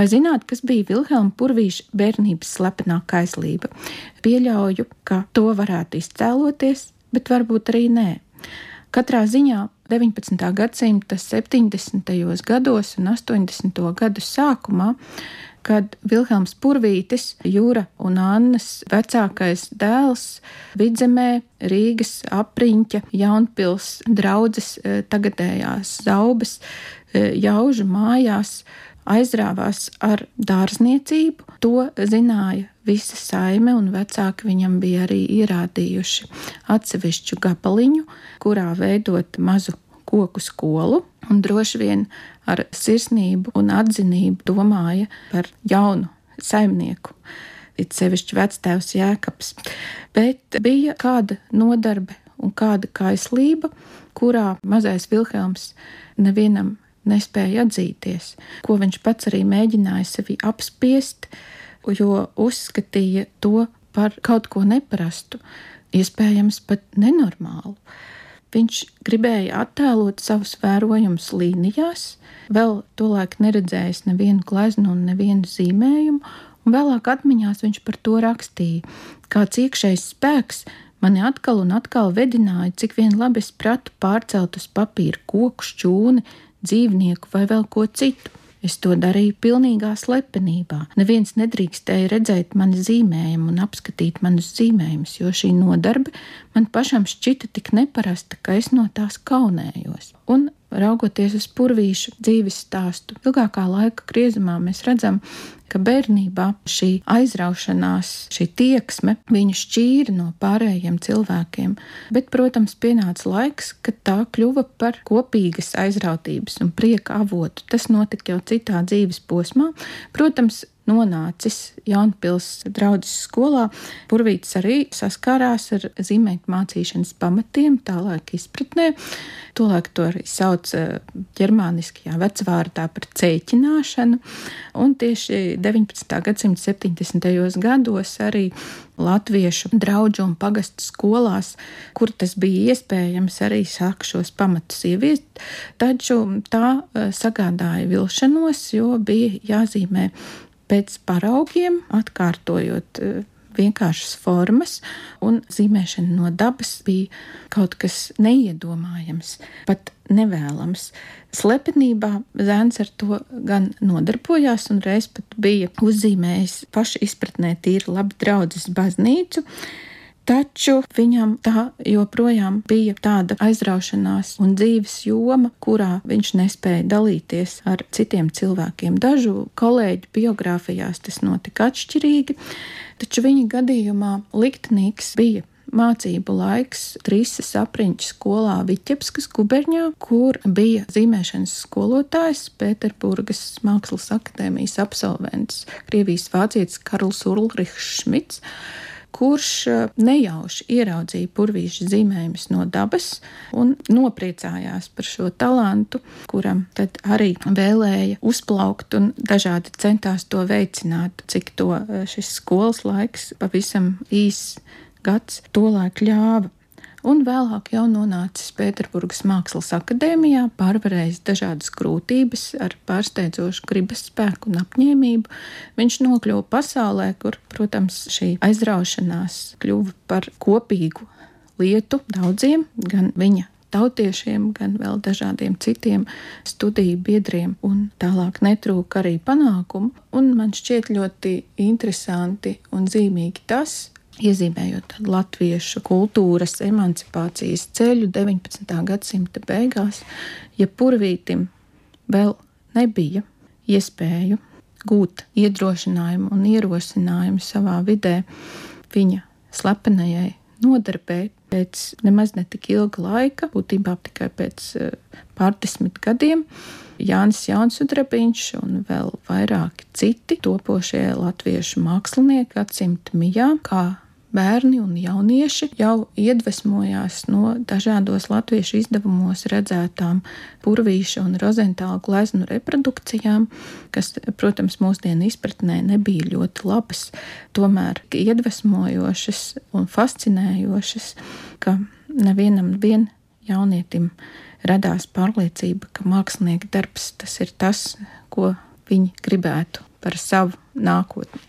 Vai zināt, kas bija Vilhelma Purvīša bērnības slepenā kaislība? Pieļauju, ka to varētu iztēloties, bet varbūt arī nē. Katrā ziņā 19. gadsimta 70. gados un 80. gadu sākumā kad Vilhelms Purvītis, Jūra un Annas vecākais dēls vidzemē Rīgas apriņķa Jaunpils draudzes eh, tagadējās zaubas eh, jaužu mājās aizrāvās ar dārzniecību. To zināja visa saime, un vecāki viņam bija arī ierādījuši atsevišķu gabaliņu, kurā veidot mazu koku skolu, un droši vien ar sirsnību un atzinību domāja par jaunu saimnieku. It sevišķi vectēvs Jēkabs, bet bija kāda nodarbe un kāda kaislība, kurā mazais Vilhelms nevienam nespēja atzīties, ko viņš pats arī mēģināja sevi apspiest, jo uzskatīja to par kaut ko neparastu, iespējams pat nenormālu. Viņš gribēja attēlot savus vērojumus līnijās, vēl tolaik neredzējis nevienu gleznu un nevienu zīmējumu, un vēlāk atmiņās viņš par to rakstīja. Kāds iekšējs spēks mani atkal un atkal vedināja, cik vien labi es pratu pārcelt uz papīra koku, šķūni, dzīvnieku vai vēl ko citu. Es to darīju pilnīgā slepenībā. Neviens nedrīkstēja redzēt mani zīmējumu un apskatīt manus zīmējumus, jo šī nodarbe man pašam šķita tik neparasta, ka es no tās kaunējos. Un raugoties uz purvīšu dzīves stāstu, ilgākā laika griezumā mēs redzam, ka bērnībā šī aizraušanās, šī tieksme viņu šķīra no pārējiem cilvēkiem, bet, protams, pienāca laiks, kad tā kļuva par kopīgas aizrautības un prieka avotu. Tas notika jau citā dzīves posmā. Protams, nonācis Jaunpils draudzes skolā, Purvīts arī saskārās ar zīmēt mācīšanas pamatiem, tālāk izpratnē. Tolēk to arī sauc eh, ģermāniskajā vecvārdā par cēķināšanu, un tieši 19. gadsimta 70. gados arī latviešu draugu un pagastu skolās, kur tas bija iespējams, arī sāk šos pamatus ieviest. Taču tā eh, sagādāja vilšanos, jo bija jāzīmē pēc paraugiem, atkārtojot eh, vienkāršas formas, un zīmēšana no dabas bija kaut kas neiedomājams, pat nevēlams. Slepenībā zēns ar to gan nodarbojās, un reiz pat bija uzzīmējis paši izpratnē tīri labi draudzes baznīcu, Taču viņam tā joprojām bija tāda aizraušanās un dzīves joma, kurā viņš nespēja dalīties ar citiem cilvēkiem. Dažu kolēģu biogrāfijās tas notika atšķirīgi, taču viņa gadījumā liktenīgs bija mācību laiks Trīsas apriņķa skolā Viķepskas guberņā, kur bija zīmēšanas skolotājs Pēterburgas Mākslas akadēmijas absolvents, Krievijas vācietis Karls Ulrichs Šmits kurš eh, nejauši ieraudzīja purvīša zīmējumus no dabas un nopriecājās par šo talantu, kuram tad arī vēlēja uzplaukt un dažādi centās to veicināt, cik to eh, šis skolas laiks pavisam īss gads tolēk ļāva un vēlāk jau nonācis Pēterburgas Mākslas akadēmijā, pārvarējis dažādas grūtības ar pārsteidzošu gribas spēku un apņēmību. Viņš nokļuva pasaulē, kur, protams, šī aizraušanās kļuva par kopīgu lietu daudziem, gan viņa tautiešiem, gan vēl dažādiem citiem studiju biedriem, un tālāk netrūka arī panākumu. Un man šķiet ļoti interesanti un zīmīgi tas, iezīmējot latviešu kultūras emancipācijas ceļu 19. gadsimta beigās, ja purvītim vēl nebija iespēju gūt iedrošinājumu un ierosinājumu savā vidē viņa slepenajai nodarbē pēc nemaz ne tik ilga laika, būtībā tikai pēc eh, pārdesmit gadiem. Jānis Jaunsudrabiņš un vēl vairāki citi topošie latviešu mākslinieki gadsimta mijā, kā bērni un jaunieši jau iedvesmojās no dažādos latviešu izdevumos redzētām purvīša un rozentāla gleznu reprodukcijām, kas, protams, mūsdienu izpratnē nebija ļoti labas, tomēr iedvesmojošas un fascinējošas, ka nevienam vien jaunietim radās pārliecība, ka mākslinieka darbs tas ir tas, ko viņi gribētu par savu nākotni.